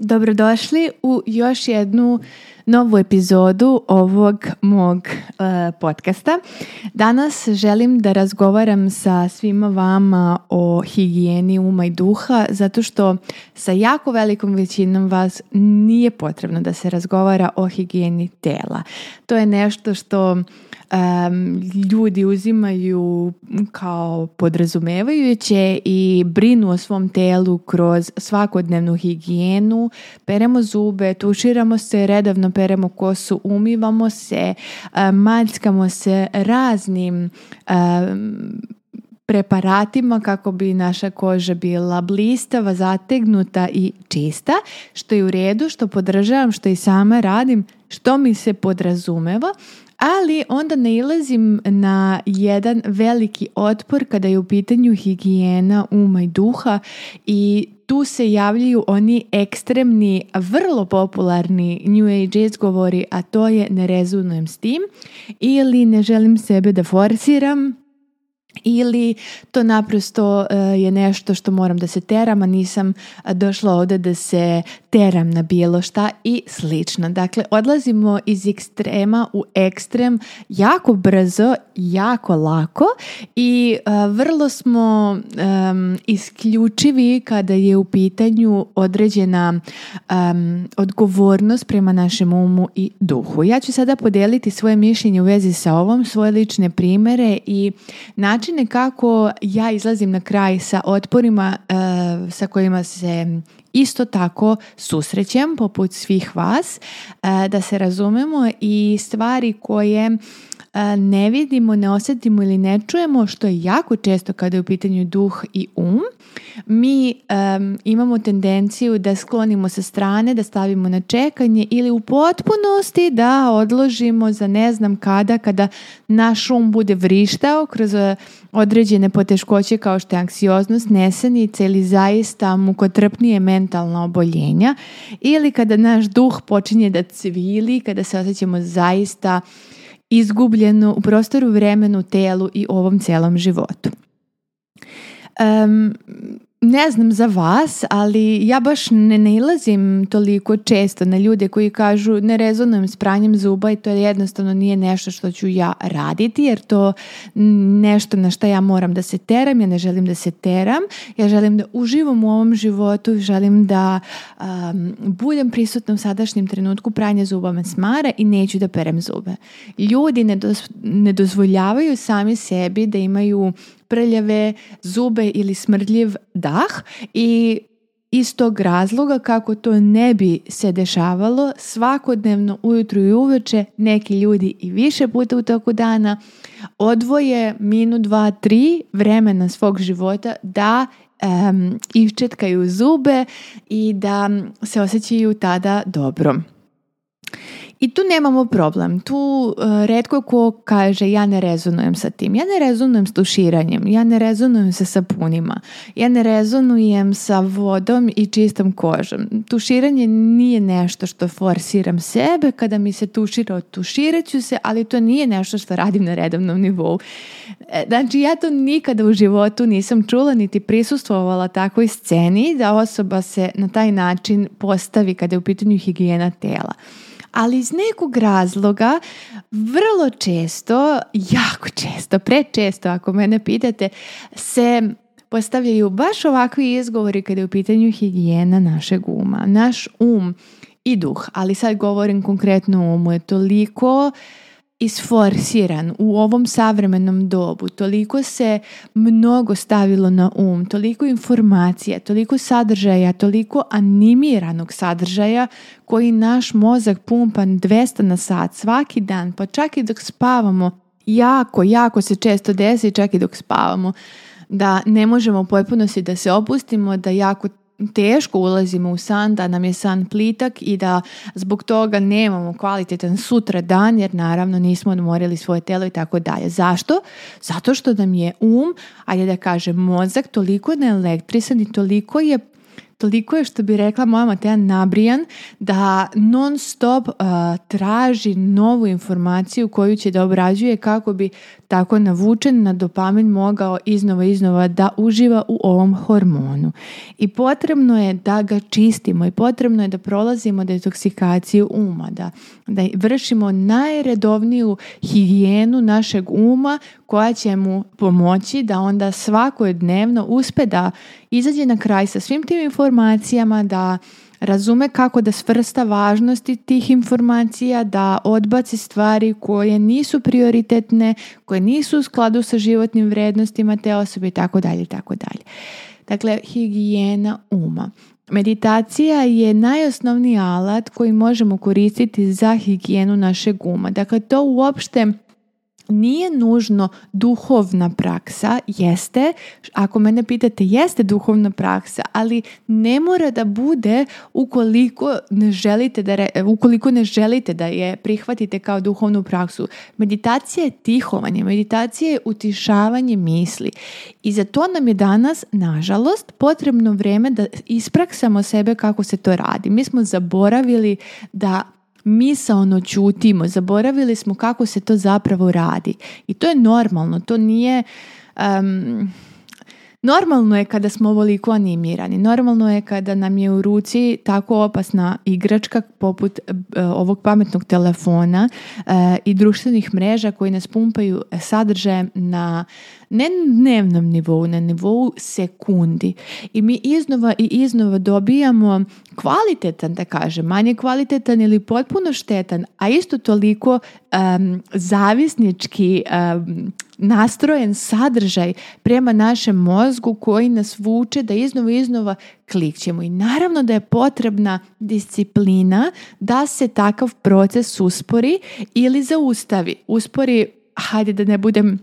Dobrodošli u još jednu novu epizodu ovog mog e, podcasta. Danas želim da razgovaram sa svima vama o higijeni uma i duha zato što sa jako velikom većinom vas nije potrebno da se razgovara o higijeni tela. To je nešto što ljudi uzimaju kao podrazumevajuće i brinu o svom telu kroz svakodnevnu higijenu peremo zube, tuširamo se, redovno peremo kosu, umivamo se, e, mackamo se raznim e, preparatima kako bi naša koža bila blistava, zategnuta i čista, što je u redu, što podržavam, što i sama radim, što mi se podrazumeva, ali onda ilazim na jedan veliki otpor kada je u pitanju higijena uma i duha i tu se javljaju oni ekstremni, vrlo popularni New Age govori, a to je ne rezunujem s tim ili ne želim sebe da forsiram ili to naprosto eh, je nešto što moram da se teram, a nisam eh, došla ovdje da se teram na bilo šta i slično. Dakle, odlazimo iz ekstrema u ekstrem jako brzo, jako lako i eh, vrlo smo isključivi kada je u pitanju određena odgovornost prema našem umu i duhu. Ja ću sada podeliti svoje mišljenje u vezi sa ovom, svoje lične primere i način načine kako ja izlazim na kraj sa otporima eh, sa kojima se isto tako susrećem poput svih vas eh, da se razumemo i stvari koje eh, ne vidimo, ne osjetimo ili ne čujemo što je jako često kada je u pitanju duh i um. Mi imamo tendenciju da sklonimo sa strane, da stavimo na čekanje ili u potpunosti da odložimo za ne znam kada kada naš um bude vrištao kroz određene poteškoće kao što je anksioznost, nesanica ili zaista mukotrpnije mentalno oboljenja ili kada naš duh počinje da cvili, kada se osjećamo zaista izgubljeno u prostoru, vremenu, telu i ovom celom životu. Ne znam za vas, ali ja baš ne nalazim toliko često na ljude koji kažu ne rezonujem s pranjem zuba i to jednostavno nije nešto što ću ja raditi jer to nešto na što ja moram da se teram, ja ne želim da se teram, ja želim da uživam u ovom životu, želim da um, budem prisutna u sadašnjem trenutku, pranje zuba me smara i neću da perem zube. Ljudi ne, ne dozvoljavaju sami sebi da imaju prljave zube ili smrdljiv dah i iz tog razloga kako to ne bi se dešavalo svakodnevno ujutro i uveče neki ljudi i više puta u toku dana odvoje minu, dva, tri vremena svog života da um, iščetkaju zube i da se osjećaju tada dobro. I tu nemamo problem. Tu uh, e, redko ko kaže ja ne rezonujem sa tim. Ja ne rezonujem s tuširanjem, ja ne rezonujem sa sapunima, ja ne rezonujem sa vodom i čistom kožom. Tuširanje nije nešto što forsiram sebe, kada mi se tušira tuširat ću se, ali to nije nešto što radim na redovnom nivou. E, znači ja to nikada u životu nisam čula niti prisustvovala takvoj sceni da osoba se na taj način postavi kada je u pitanju higijena tela ali iz nekog razloga vrlo često, jako često, prečesto ako mene pitate, se postavljaju baš ovakvi izgovori kada je u pitanju higijena našeg uma. Naš um i duh, ali sad govorim konkretno o umu, je toliko isforsiran u ovom savremenom dobu, toliko se mnogo stavilo na um, toliko informacija, toliko sadržaja, toliko animiranog sadržaja koji naš mozak pumpan 200 na sat svaki dan, pa čak i dok spavamo, jako, jako se često desi čak i dok spavamo, da ne možemo potpunosti da se opustimo, da jako teško ulazimo u san, da nam je san plitak i da zbog toga nemamo kvalitetan sutra dan jer naravno nismo odmorili svoje telo i tako dalje. Zašto? Zato što nam je um, ajde da kažem mozak, toliko neelektrisan i toliko je toliko je što bi rekla moja Mateja nabrijan da non stop uh, traži novu informaciju koju će da obrađuje kako bi tako navučen na dopamin mogao iznova iznova da uživa u ovom hormonu. I potrebno je da ga čistimo i potrebno je da prolazimo detoksikaciju uma, da, da vršimo najredovniju higijenu našeg uma koja će mu pomoći da onda svakodnevno uspe da izađe na kraj sa svim tim informacijama, da razume kako da svrsta važnosti tih informacija, da odbaci stvari koje nisu prioritetne, koje nisu u skladu sa životnim vrednostima te osobe i tako dalje i tako dalje. Dakle, higijena uma. Meditacija je najosnovniji alat koji možemo koristiti za higijenu našeg uma. Dakle, to uopšte nije nužno duhovna praksa, jeste, ako mene pitate jeste duhovna praksa, ali ne mora da bude ukoliko ne želite da, ukoliko ne želite da je prihvatite kao duhovnu praksu. Meditacija je tihovanje, meditacija je utišavanje misli i za to nam je danas, nažalost, potrebno vrijeme da ispraksamo sebe kako se to radi. Mi smo zaboravili da misaono čutimo, zaboravili smo kako se to zapravo radi. I to je normalno, to nije... Normalno je kada smo ovoliko animirani, normalno je kada nam je u ruci tako opasna igračka poput e, ovog pametnog telefona e, i društvenih mreža koji nas pumpaju sadržajem na ne dnevnom nivou, na nivou sekundi. I mi iznova i iznova dobijamo kvalitetan, da kažem, manje kvalitetan ili potpuno štetan, a isto toliko zavisnički nastrojen sadržaj prema našem mozgu koji nas vuče da iznova iznova klikćemo. I naravno da je potrebna disciplina da se takav proces uspori ili zaustavi. Uspori, hajde da ne budem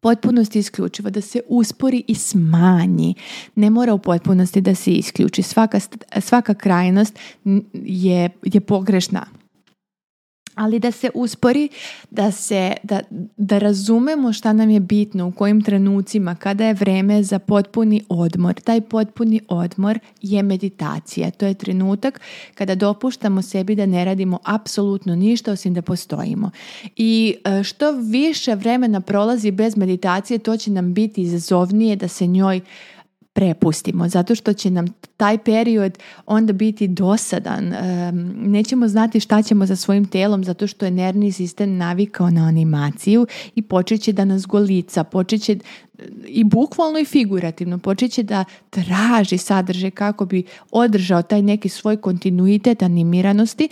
potpunosti isključiva, da se uspori i smanji. Ne mora u potpunosti da se isključi. Svaka, svaka krajnost je, je pogrešna ali da se uspori, da, se, da, da razumemo šta nam je bitno, u kojim trenucima, kada je vreme za potpuni odmor. Taj potpuni odmor je meditacija. To je trenutak kada dopuštamo sebi da ne radimo apsolutno ništa osim da postojimo. I e, što više vremena prolazi bez meditacije, to će nam biti izazovnije da se njoj prepustimo, zato što će nam taj period onda biti dosadan. Nećemo znati šta ćemo za svojim telom zato što je nervni sistem navikao na animaciju i počet će da nas golica, počet će i bukvalno i figurativno počet će da traži sadrže kako bi održao taj neki svoj kontinuitet animiranosti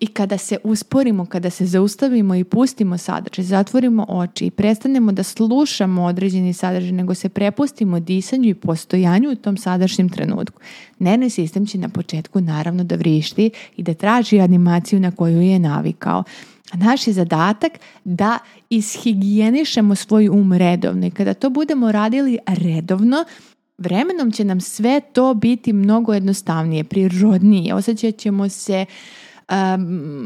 i kada se usporimo, kada se zaustavimo i pustimo sadržaj, zatvorimo oči i prestanemo da slušamo određeni sadržaj, nego se prepustimo disanju i postojanju u tom sadašnjem trenutku. Ne sistem će na početku naravno da vrišti i da traži animaciju na koju je navikao. Naš je zadatak da ishigijenišemo svoj um redovno i kada to budemo radili redovno, vremenom će nam sve to biti mnogo jednostavnije, prirodnije. Osjećat ćemo se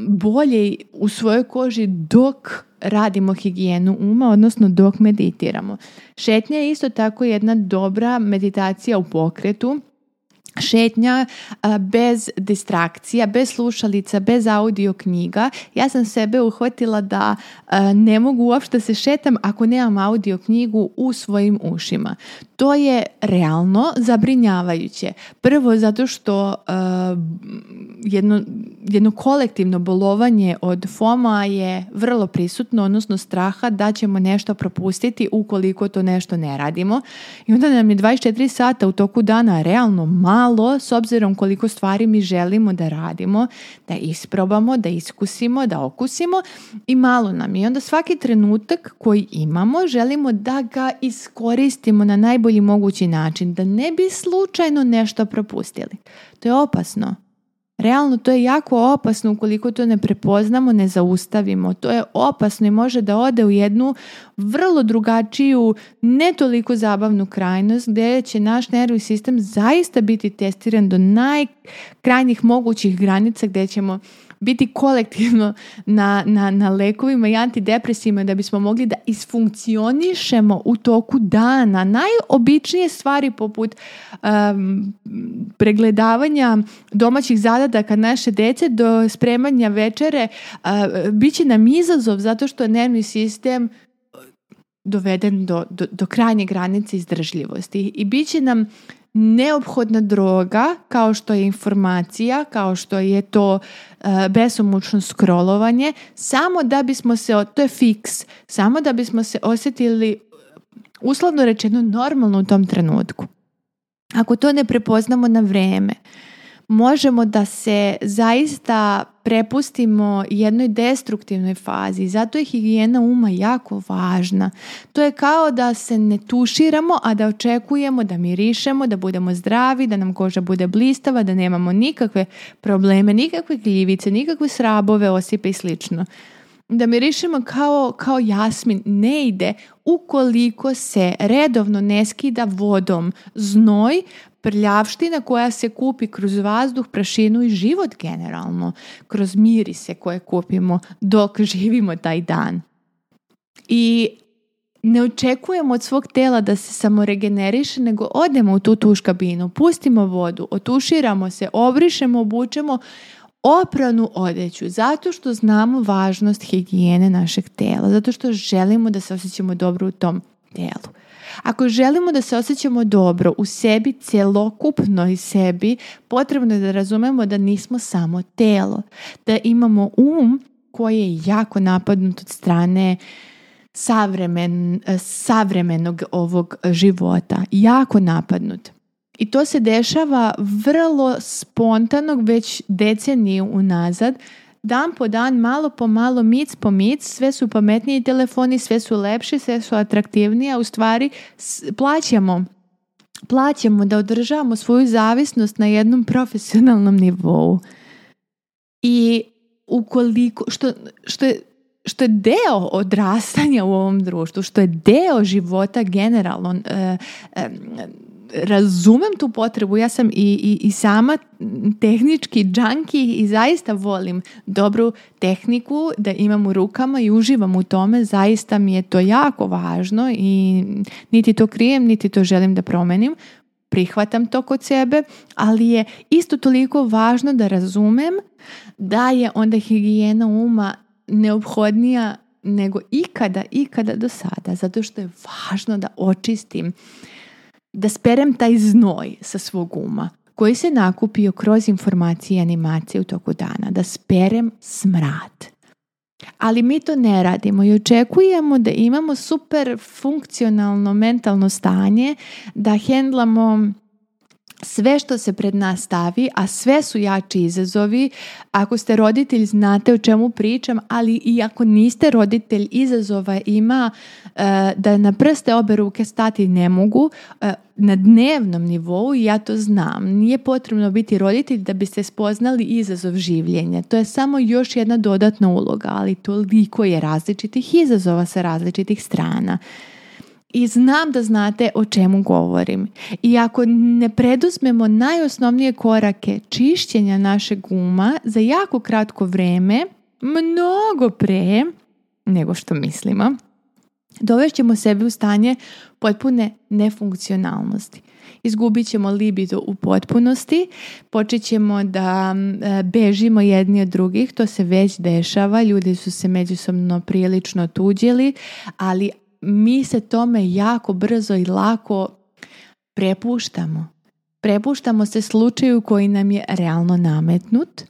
bolje u svojoj koži dok radimo higijenu uma, odnosno dok meditiramo. Šetnja je isto tako jedna dobra meditacija u pokretu šetnja bez distrakcija, bez slušalica, bez audio knjiga. Ja sam sebe uhvatila da ne mogu uopšte se šetam ako nemam audio knjigu u svojim ušima. To je realno zabrinjavajuće. Prvo zato što jedno, jedno kolektivno bolovanje od FOMA je vrlo prisutno, odnosno straha da ćemo nešto propustiti ukoliko to nešto ne radimo. I onda nam je 24 sata u toku dana realno malo malo s obzirom koliko stvari mi želimo da radimo, da isprobamo, da iskusimo, da okusimo i malo nam I Onda svaki trenutak koji imamo želimo da ga iskoristimo na najbolji mogući način, da ne bi slučajno nešto propustili. To je opasno. Realno to je jako opasno ukoliko to ne prepoznamo, ne zaustavimo. To je opasno i može da ode u jednu vrlo drugačiju, ne toliko zabavnu krajnost gdje će naš nervni sistem zaista biti testiran do najkrajnjih mogućih granica gdje ćemo biti kolektivno na, na, na lekovima i antidepresivima da bismo mogli da isfunkcionišemo u toku dana. Najobičnije stvari poput um, pregledavanja domaćih zadataka ka naše dece do spremanja večere a, bit će nam izazov zato što je nervni sistem uh, doveden do, do, krajnje granice izdržljivosti i bit će nam neophodna droga kao što je informacija, kao što je to e, besomučno skrolovanje, samo da bismo se, to je fiks, samo da bismo se osjetili uh, uslovno rečeno normalno u tom trenutku. Ako to ne prepoznamo na vrijeme možemo da se zaista prepustimo jednoj destruktivnoj fazi. Zato je higijena uma jako važna. To je kao da se ne tuširamo, a da očekujemo da mirišemo, da budemo zdravi, da nam koža bude blistava, da nemamo nikakve probleme, nikakve gljivice, nikakve srabove, osipe i slično da mirišemo kao, kao jasmin ne ide ukoliko se redovno ne skida vodom znoj prljavština koja se kupi kroz vazduh, prašinu i život generalno, kroz mirise koje kupimo dok živimo taj dan. I ne očekujemo od svog tela da se samo regeneriše, nego odemo u tu tuš kabinu, pustimo vodu, otuširamo se, obrišemo, obučemo opranu odeću, zato što znamo važnost higijene našeg tela, zato što želimo da se osjećamo dobro u tom telu. Ako želimo da se osjećamo dobro u sebi, celokupnoj sebi, potrebno je da razumemo da nismo samo telo, da imamo um koji je jako napadnut od strane savremen, savremenog ovog života, jako napadnut. I to se dešava vrlo spontanog već deceniju unazad, dan po dan, malo po malo, mic po mic, sve su pametniji telefoni, sve su lepši, sve su atraktivniji, a u stvari plaćamo plaćamo da održavamo svoju zavisnost na jednom profesionalnom nivou. I ukoliko, što, što, je, što je deo odrastanja u ovom društvu, što je deo života generalno, e, e razumem tu potrebu, ja sam i, i, sama tehnički džanki i zaista volim dobru tehniku da imam u rukama i uživam u tome, zaista mi je to jako važno i niti to krijem, niti to želim da promenim, prihvatam to kod sebe, ali je isto toliko važno da razumem da je onda higijena uma neophodnija nego ikada, ikada do sada, zato što je važno da očistim da sperem taj znoj sa svog uma koji se nakupio kroz informacije i animacije u toku dana, da sperem smrad. Ali mi to ne radimo i očekujemo da imamo super funkcionalno mentalno stanje, da hendlamo sve što se pred nas stavi, a sve su jači izazovi. Ako ste roditelj, znate o čemu pričam, ali i ako niste roditelj, izazova ima e, da na prste obe ruke stati ne mogu. E, na dnevnom nivou, ja to znam, nije potrebno biti roditelj da biste spoznali izazov življenja. To je samo još jedna dodatna uloga, ali toliko je različitih izazova sa različitih strana i znam da znate o čemu govorim. I ako ne preduzmemo najosnovnije korake čišćenja našeg guma za jako kratko vrijeme, mnogo pre nego što mislimo, dovešćemo sebe u stanje potpune nefunkcionalnosti. Izgubit ćemo libido u potpunosti, počet ćemo da bežimo jedni od drugih, to se već dešava, ljudi su se međusobno prilično tuđili, ali mi se tome jako brzo i lako prepuštamo. Prepuštamo se slučaju koji nam je realno nametnut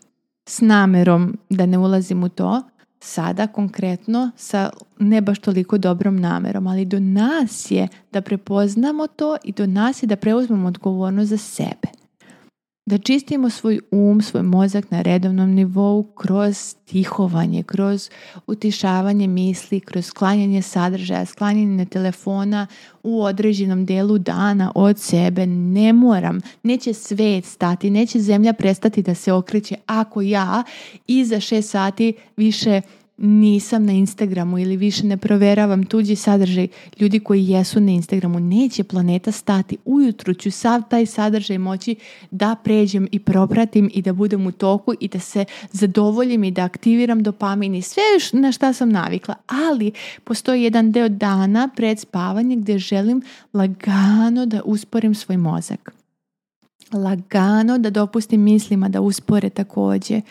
s namerom da ne ulazim u to, sada konkretno sa ne baš toliko dobrom namerom, ali do nas je da prepoznamo to i do nas je da preuzmemo odgovornost za sebe da čistimo svoj um, svoj mozak na redovnom nivou kroz tihovanje, kroz utišavanje misli, kroz sklanjanje sadržaja, sklanjanje telefona u određenom delu dana od sebe. Ne moram, neće svet stati, neće zemlja prestati da se okreće ako ja iza šest sati više nisam na Instagramu ili više ne proveravam tuđi sadržaj, ljudi koji jesu na Instagramu, neće planeta stati. Ujutru ću sav taj sadržaj moći da pređem i propratim i da budem u toku i da se zadovoljim i da aktiviram dopamin i sve na šta sam navikla. Ali postoji jedan deo dana pred spavanje gdje želim lagano da usporim svoj mozak. Lagano da dopustim mislima da uspore također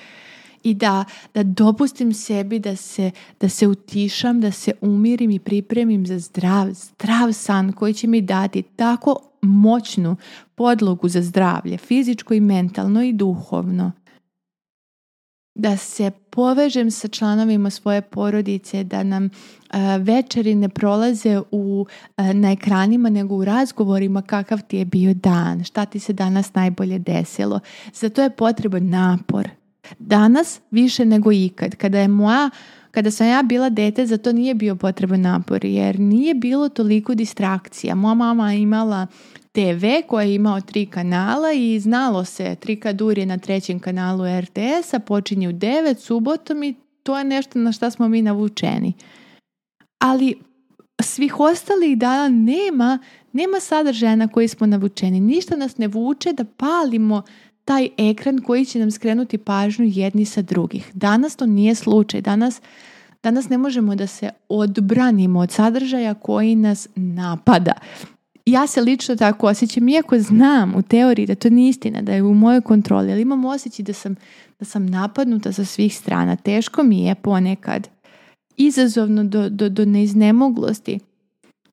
i da, da dopustim sebi da se, da se utišam, da se umirim i pripremim za zdrav, zdrav san koji će mi dati tako moćnu podlogu za zdravlje, fizičko i mentalno i duhovno. Da se povežem sa članovima svoje porodice, da nam e, večeri ne prolaze u, e, na ekranima nego u razgovorima kakav ti je bio dan, šta ti se danas najbolje desilo. Za to je potreban napor. Danas više nego ikad. Kada je moja kada sam ja bila dete, za to nije bio potreban napor, jer nije bilo toliko distrakcija. Moja mama je imala TV koja je imao tri kanala i znalo se, Trikadur je na trećem kanalu RTS-a, počinje u devet subotom i to je nešto na šta smo mi navučeni. Ali svih ostalih dana nema, nema sadržaja na koji smo navučeni. Ništa nas ne vuče da palimo taj ekran koji će nam skrenuti pažnju jedni sa drugih. Danas to nije slučaj. Danas, danas ne možemo da se odbranimo od sadržaja koji nas napada. Ja se lično tako osjećam, iako znam u teoriji da to nije istina, da je u mojoj kontroli, ali imam osjećaj da sam, da sam napadnuta sa svih strana. Teško mi je ponekad, izazovno do, do, do neiznemoglosti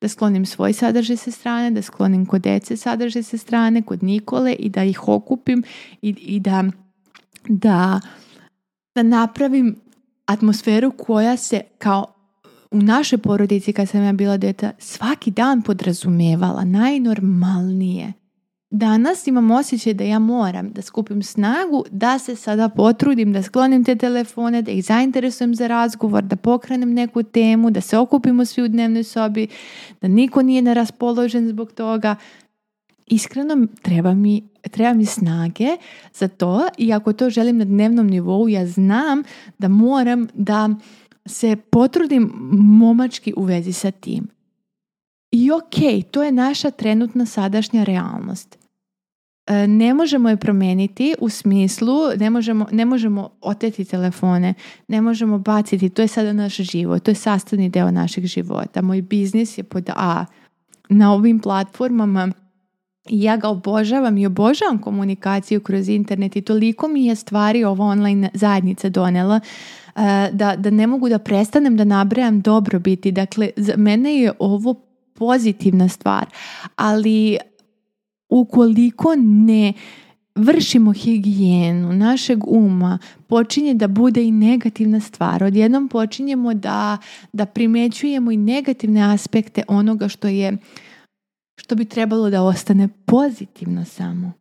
da sklonim svoj sadržaj sa strane, da sklonim kod dece sadržaj sa strane, kod Nikole i da ih okupim i, i da, da, da napravim atmosferu koja se kao u našoj porodici kad sam ja bila deta svaki dan podrazumevala najnormalnije danas imam osjećaj da ja moram da skupim snagu, da se sada potrudim, da sklonim te telefone, da ih zainteresujem za razgovor, da pokrenem neku temu, da se okupimo svi u dnevnoj sobi, da niko nije neraspoložen zbog toga. Iskreno treba mi, treba mi snage za to i ako to želim na dnevnom nivou, ja znam da moram da se potrudim momački u vezi sa tim. I ok, to je naša trenutna sadašnja realnost. E, ne možemo je promijeniti u smislu, ne možemo, ne možemo oteti telefone, ne možemo baciti, to je sada naš život, to je sastavni dio našeg života. Moj biznis je pod A. Na ovim platformama ja ga obožavam i obožavam komunikaciju kroz internet i toliko mi je stvari ova online zajednica donela e, da, da ne mogu da prestanem da nabrajam dobrobiti. Dakle, za mene je ovo pozitivna stvar, ali ukoliko ne vršimo higijenu našeg uma, počinje da bude i negativna stvar. Odjednom počinjemo da, da primećujemo i negativne aspekte onoga što je što bi trebalo da ostane pozitivno samo.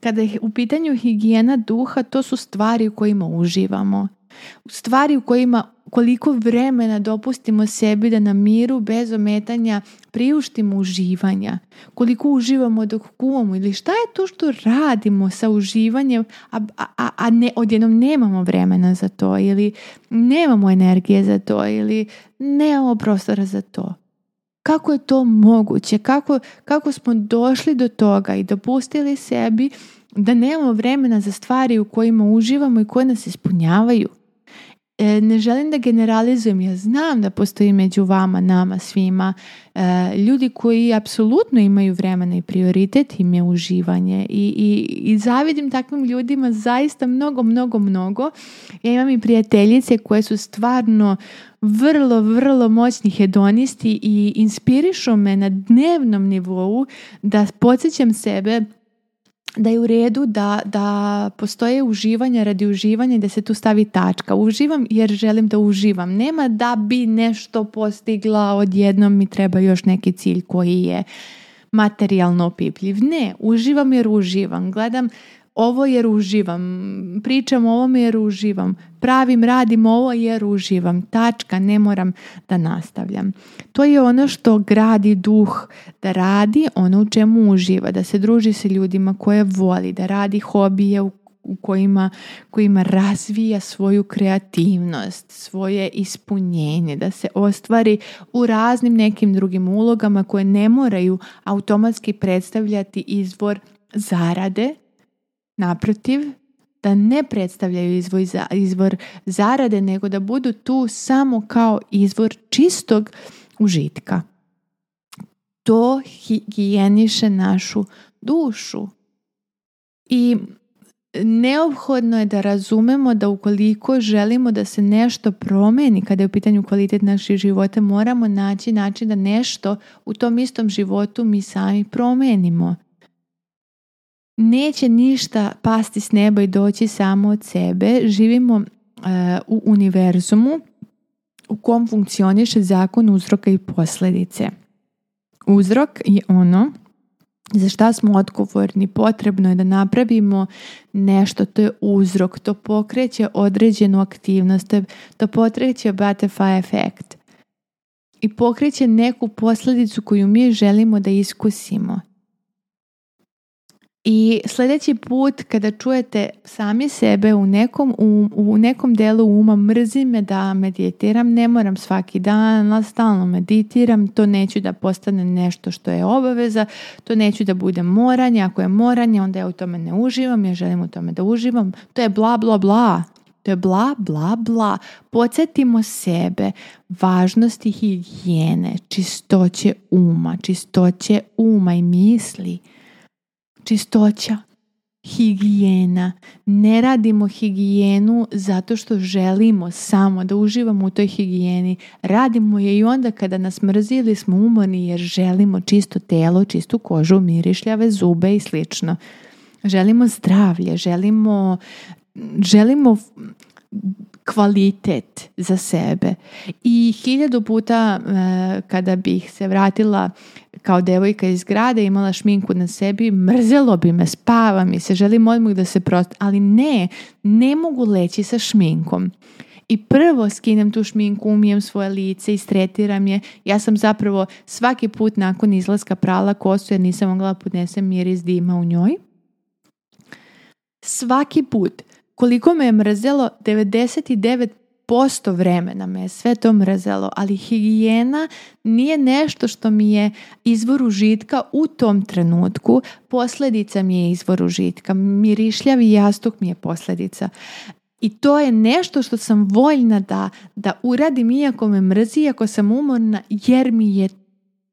Kada je u pitanju higijena duha, to su stvari u kojima uživamo. Stvari u kojima koliko vremena dopustimo sebi da na miru bez ometanja priuštimo uživanja, koliko uživamo dok kuvamo ili šta je to što radimo sa uživanjem, a, a, a ne, odjednom nemamo vremena za to ili nemamo energije za to ili nemamo prostora za to. Kako je to moguće? Kako, kako smo došli do toga i dopustili sebi da nemamo vremena za stvari u kojima uživamo i koje nas ispunjavaju? E, ne želim da generalizujem, ja znam da postoji među vama, nama svima, e, ljudi koji apsolutno imaju vremena i prioritet im je uživanje i, i, i zavidim takvim ljudima zaista mnogo, mnogo, mnogo. Ja imam i prijateljice koje su stvarno vrlo, vrlo moćni hedonisti i inspirišu me na dnevnom nivou da podsjećam sebe da je u redu da, da postoje uživanje radi uživanja i da se tu stavi tačka. Uživam jer želim da uživam. Nema da bi nešto postigla odjednom mi treba još neki cilj koji je materijalno opipljiv. Ne, uživam jer uživam. Gledam ovo jer uživam, pričam o ovom jer uživam, pravim, radim ovo jer uživam, tačka, ne moram da nastavljam. To je ono što gradi duh, da radi ono u čemu uživa, da se druži sa ljudima koje voli, da radi hobije u u kojima, kojima razvija svoju kreativnost, svoje ispunjenje, da se ostvari u raznim nekim drugim ulogama koje ne moraju automatski predstavljati izvor zarade, Naprotiv, da ne predstavljaju izvor zarade, nego da budu tu samo kao izvor čistog užitka. To higijeniše našu dušu. I neophodno je da razumemo da ukoliko želimo da se nešto promeni kada je u pitanju kvalitet naših života, moramo naći način da nešto u tom istom životu mi sami promenimo neće ništa pasti s neba i doći samo od sebe. Živimo e, u univerzumu u kom funkcioniše zakon uzroka i posljedice. Uzrok je ono za šta smo odgovorni, potrebno je da napravimo nešto, to je uzrok, to pokreće određenu aktivnost, to pokreće butterfly efekt i pokreće neku posljedicu koju mi želimo da iskusimo. I sljedeći put kada čujete sami sebe u nekom, um, u, nekom delu uma mrzi me da meditiram, ne moram svaki dan, stalno meditiram, to neću da postane nešto što je obaveza, to neću da bude moranje, ako je moranje onda ja u tome ne uživam, ja želim u tome da uživam, to je bla bla bla. To je bla, bla, bla. Podsjetimo sebe važnosti higijene, čistoće uma, čistoće uma i misli čistoća, higijena. Ne radimo higijenu zato što želimo samo da uživamo u toj higijeni. Radimo je i onda kada nas mrzili smo umorni jer želimo čisto telo, čistu kožu, mirišljave zube i slično. Želimo zdravlje, želimo želimo kvalitet za sebe. I hiljadu puta e, kada bih se vratila kao devojka iz grada imala šminku na sebi, mrzelo bi me, spava mi se, želim odmah da se prost... Ali ne, ne mogu leći sa šminkom. I prvo skinem tu šminku, umijem svoje lice, stretiram je. Ja sam zapravo svaki put nakon izlaska prala kosu jer nisam mogla podnesem iz dima u njoj. Svaki put koliko me je mrzelo, 99% vremena me je sve to mrzelo, ali higijena nije nešto što mi je izvor užitka u tom trenutku, posljedica mi je izvor užitka, mirišljavi jastuk mi je posljedica. I to je nešto što sam voljna da, da uradim iako me mrzi, iako sam umorna, jer mi je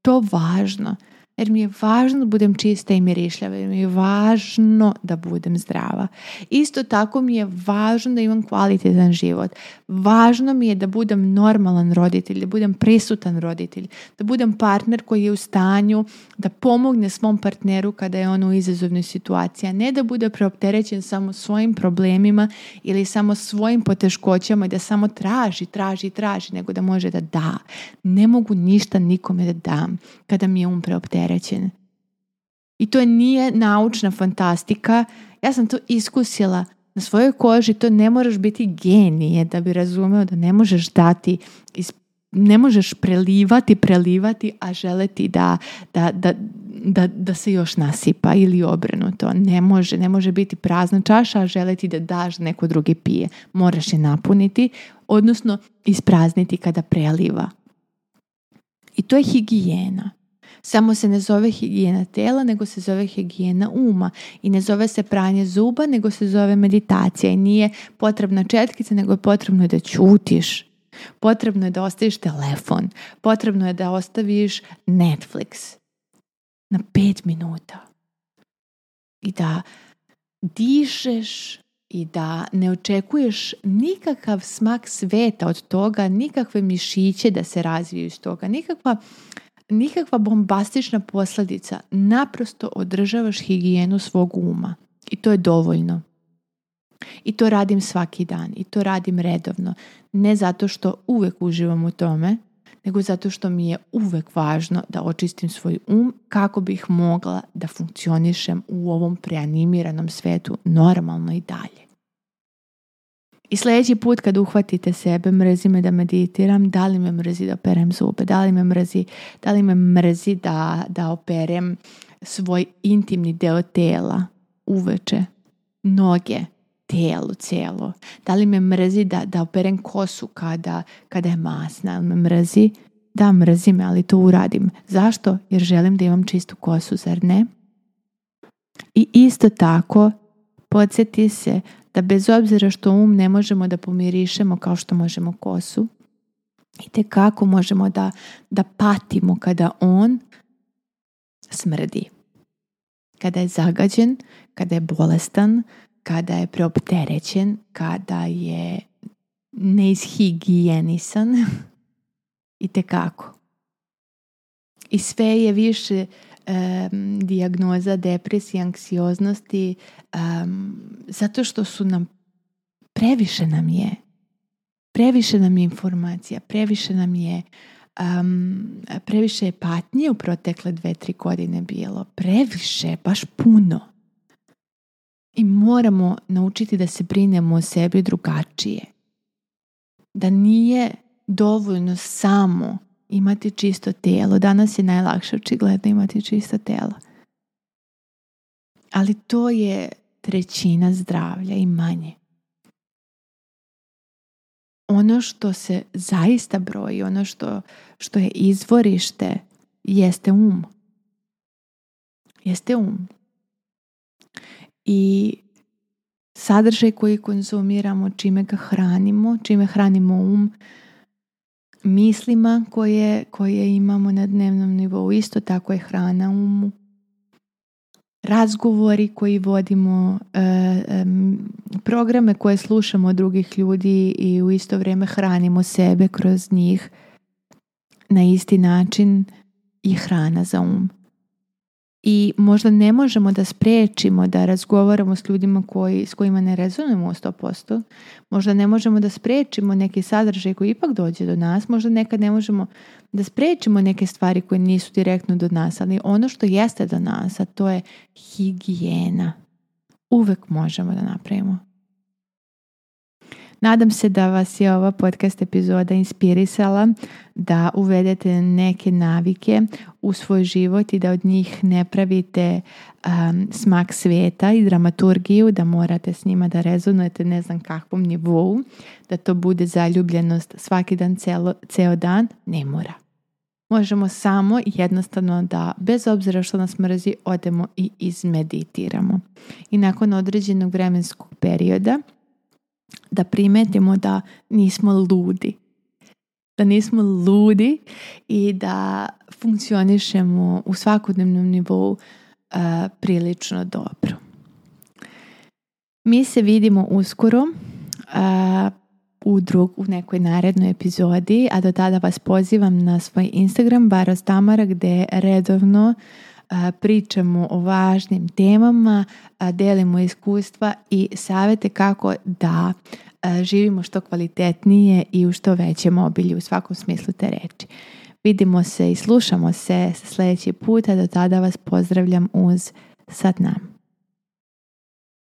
to važno jer mi je važno da budem čista i mirišljava, jer mi je važno da budem zdrava. Isto tako mi je važno da imam kvalitetan život. Važno mi je da budem normalan roditelj, da budem prisutan roditelj, da budem partner koji je u stanju da pomogne svom partneru kada je on u izazovnoj situaciji, a ne da bude preopterećen samo svojim problemima ili samo svojim poteškoćama i da samo traži, traži, traži, nego da može da da. Ne mogu ništa nikome da dam kada mi je on preopterećen opterećen. I to nije naučna fantastika. Ja sam to iskusila na svojoj koži. To ne moraš biti genije da bi razumeo da ne možeš dati ne možeš prelivati, prelivati, a želeti da, da, da, da, da se još nasipa ili obrnuto. Ne može, ne može biti prazna čaša, a želeti da daš neko drugi pije. Moraš je napuniti, odnosno isprazniti kada preliva. I to je higijena. Samo se ne zove higijena tela, nego se zove higijena uma. I ne zove se pranje zuba, nego se zove meditacija. I nije potrebna četkica, nego je potrebno da ćutiš. Potrebno je da ostaviš telefon. Potrebno je da ostaviš Netflix. Na pet minuta. I da dišeš i da ne očekuješ nikakav smak sveta od toga, nikakve mišiće da se razviju iz toga, nikakva nikakva bombastična posljedica, naprosto održavaš higijenu svog uma i to je dovoljno. I to radim svaki dan i to radim redovno. Ne zato što uvijek uživam u tome, nego zato što mi je uvijek važno da očistim svoj um kako bih mogla da funkcionišem u ovom preanimiranom svetu normalno i dalje. I sljedeći put kad uhvatite sebe, mrzi me da meditiram, da li me mrzi da operem zube, da li me mrzi, da li me mrzi da, da operem svoj intimni deo tela uveče, noge, tijelu cijelo. Da li me mrzi da, da operem kosu kada, kada je masna, ali me mrzi? Da, mrzi me, ali to uradim. Zašto? Jer želim da imam čistu kosu, zar ne? I isto tako, podsjeti se da bez obzira što um ne možemo da pomirišemo kao što možemo kosu, i te kako možemo da, da patimo kada on smrdi. Kada je zagađen, kada je bolestan, kada je preopterećen, kada je neishigijenisan i te kako. I sve je više diagnoza dijagnoza depresije, anksioznosti, zato što su nam, previše nam je, previše nam je informacija, previše nam je um, previše je patnje u protekle dve, tri godine bilo. Previše, baš puno. I moramo naučiti da se brinemo o sebi drugačije. Da nije dovoljno samo imati čisto tijelo. Danas je najlakše očigledno imati čisto tijela. Ali to je trećina zdravlja i manje. Ono što se zaista broji, ono što, što je izvorište, jeste um. Jeste um. I sadržaj koji konzumiramo, čime ga hranimo, čime hranimo um, mislima koje, koje imamo na dnevnom nivou. Isto tako je hrana umu. Razgovori koji vodimo, e, e, programe koje slušamo od drugih ljudi i u isto vrijeme hranimo sebe kroz njih na isti način i hrana za um i možda ne možemo da spriječimo da razgovaramo s ljudima koji, s kojima ne rezonujemo u 100%. Možda ne možemo da spriječimo neki sadržaj koji ipak dođe do nas. Možda nekad ne možemo da spriječimo neke stvari koje nisu direktno do nas, ali ono što jeste do nas, a to je higijena. Uvek možemo da napravimo. Nadam se da vas je ova podcast epizoda inspirisala da uvedete neke navike u svoj život i da od njih ne pravite um, smak svijeta i dramaturgiju, da morate s njima da rezonujete ne znam kakvom nivou, da to bude zaljubljenost svaki dan, celo, ceo dan, ne mora. Možemo samo jednostavno da, bez obzira što nas mrzi, odemo i izmeditiramo. I nakon određenog vremenskog perioda da primetimo da nismo ludi. Da nismo ludi i da funkcionišemo u svakodnevnom nivou eh, prilično dobro. Mi se vidimo uskoro eh, u, drug, u nekoj narednoj epizodi, a do tada vas pozivam na svoj Instagram Baros gdje redovno pričamo o važnim temama, delimo iskustva i savete kako da živimo što kvalitetnije i u što većem obilju u svakom smislu te reči. Vidimo se i slušamo se sljedeći puta. Do tada vas pozdravljam uz Sad nam.